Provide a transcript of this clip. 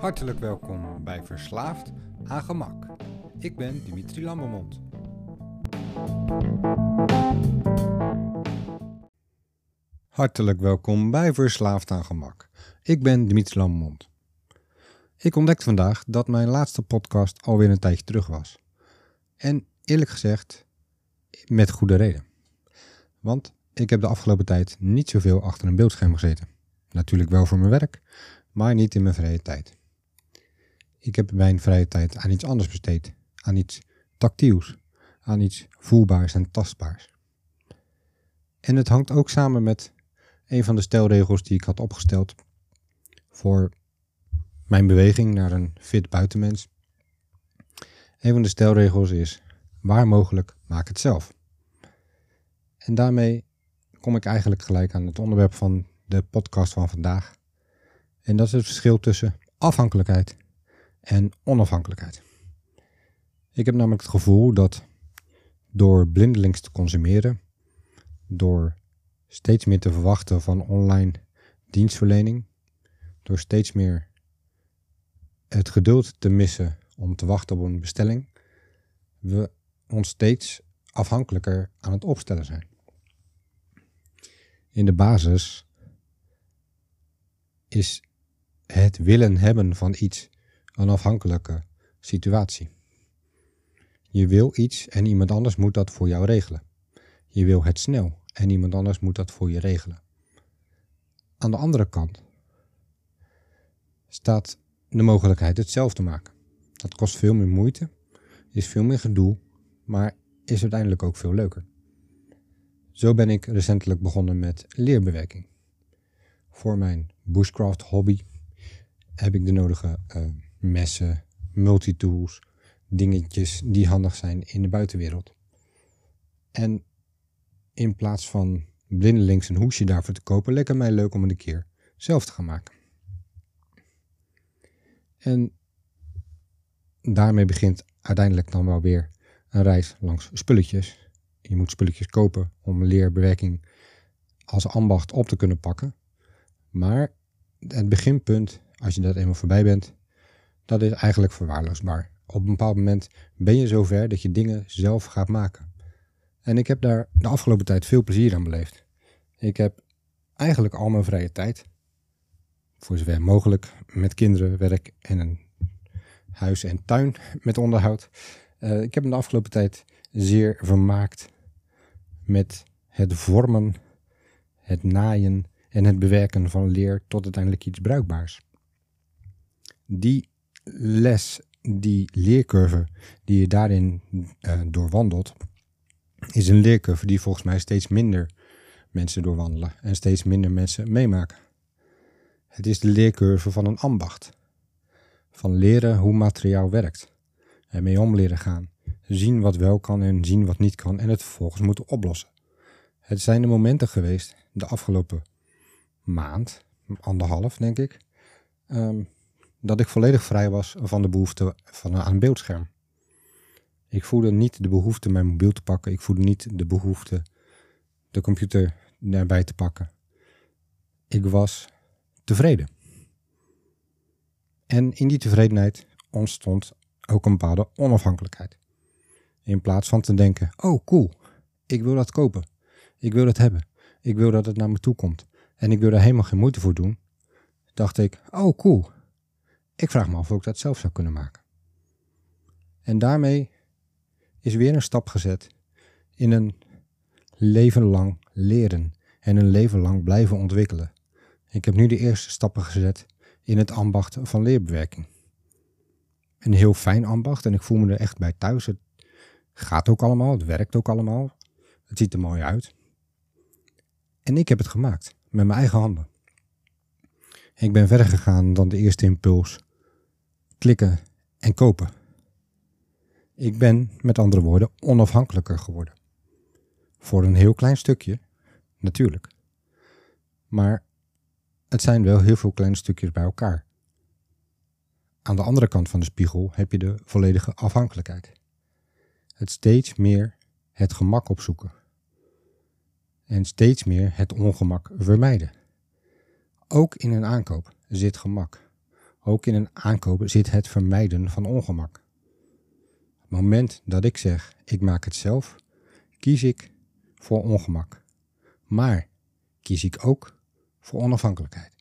Hartelijk welkom bij Verslaafd aan Gemak. Ik ben Dimitri Lambermond. Hartelijk welkom bij Verslaafd aan Gemak. Ik ben Dimitri Lambermond. Ik ontdekte vandaag dat mijn laatste podcast alweer een tijdje terug was. En eerlijk gezegd, met goede reden. Want ik heb de afgelopen tijd niet zoveel achter een beeldscherm gezeten. Natuurlijk wel voor mijn werk, maar niet in mijn vrije tijd. Ik heb mijn vrije tijd aan iets anders besteed. Aan iets tactiels. Aan iets voelbaars en tastbaars. En het hangt ook samen met een van de stelregels die ik had opgesteld voor mijn beweging naar een fit buitenmens. Een van de stelregels is: waar mogelijk, maak het zelf. En daarmee kom ik eigenlijk gelijk aan het onderwerp van de podcast van vandaag. En dat is het verschil tussen afhankelijkheid en onafhankelijkheid. Ik heb namelijk het gevoel dat door blindelings te consumeren, door steeds meer te verwachten van online dienstverlening, door steeds meer het geduld te missen om te wachten op een bestelling, we ons steeds afhankelijker aan het opstellen zijn. In de basis is het willen hebben van iets een afhankelijke situatie. Je wil iets en iemand anders moet dat voor jou regelen. Je wil het snel en iemand anders moet dat voor je regelen. Aan de andere kant staat de mogelijkheid het zelf te maken. Dat kost veel meer moeite, is veel meer gedoe, maar is uiteindelijk ook veel leuker. Zo ben ik recentelijk begonnen met leerbewerking. Voor mijn bushcraft hobby heb ik de nodige uh, messen, multitools, dingetjes die handig zijn in de buitenwereld. En in plaats van blindelings een hoesje daarvoor te kopen, lekker mij leuk om het een keer zelf te gaan maken. En daarmee begint uiteindelijk dan wel weer een reis langs spulletjes. Je moet spulletjes kopen om leerbewerking als ambacht op te kunnen pakken. Maar het beginpunt, als je dat eenmaal voorbij bent, dat is eigenlijk verwaarloosbaar. Op een bepaald moment ben je zover dat je dingen zelf gaat maken. En ik heb daar de afgelopen tijd veel plezier aan beleefd. Ik heb eigenlijk al mijn vrije tijd, voor zover mogelijk, met kinderen, werk en een huis en tuin met onderhoud. Uh, ik heb me de afgelopen tijd zeer vermaakt met het vormen, het naaien en het bewerken van leer tot uiteindelijk iets bruikbaars. Die les, die leercurve die je daarin uh, doorwandelt, is een leercurve die volgens mij steeds minder mensen doorwandelen en steeds minder mensen meemaken. Het is de leercurve van een ambacht. Van leren hoe materiaal werkt. En mee om leren gaan. Zien wat wel kan en zien wat niet kan en het vervolgens moeten oplossen. Het zijn de momenten geweest, de afgelopen maand, anderhalf denk ik, um, dat ik volledig vrij was van de behoefte van aan een beeldscherm. Ik voelde niet de behoefte mijn mobiel te pakken. Ik voelde niet de behoefte de computer erbij te pakken. Ik was tevreden. En in die tevredenheid ontstond ook een bepaalde onafhankelijkheid. In plaats van te denken: oh cool, ik wil dat kopen. Ik wil dat hebben. Ik wil dat het naar me toe komt. En ik wil daar helemaal geen moeite voor doen. Dacht ik: oh cool, ik vraag me af of ik dat zelf zou kunnen maken. En daarmee is weer een stap gezet in een leven lang leren en een leven lang blijven ontwikkelen. Ik heb nu de eerste stappen gezet in het ambacht van leerbewerking. Een heel fijn ambacht en ik voel me er echt bij thuis. Het gaat ook allemaal, het werkt ook allemaal. Het ziet er mooi uit. En ik heb het gemaakt met mijn eigen handen. Ik ben verder gegaan dan de eerste impuls klikken en kopen. Ik ben, met andere woorden, onafhankelijker geworden. Voor een heel klein stukje, natuurlijk. Maar het zijn wel heel veel kleine stukjes bij elkaar. Aan de andere kant van de spiegel heb je de volledige afhankelijkheid. Het steeds meer het gemak opzoeken. En steeds meer het ongemak vermijden. Ook in een aankoop zit gemak. Ook in een aankoop zit het vermijden van ongemak. Het moment dat ik zeg ik maak het zelf, kies ik voor ongemak. Maar kies ik ook voor onafhankelijkheid.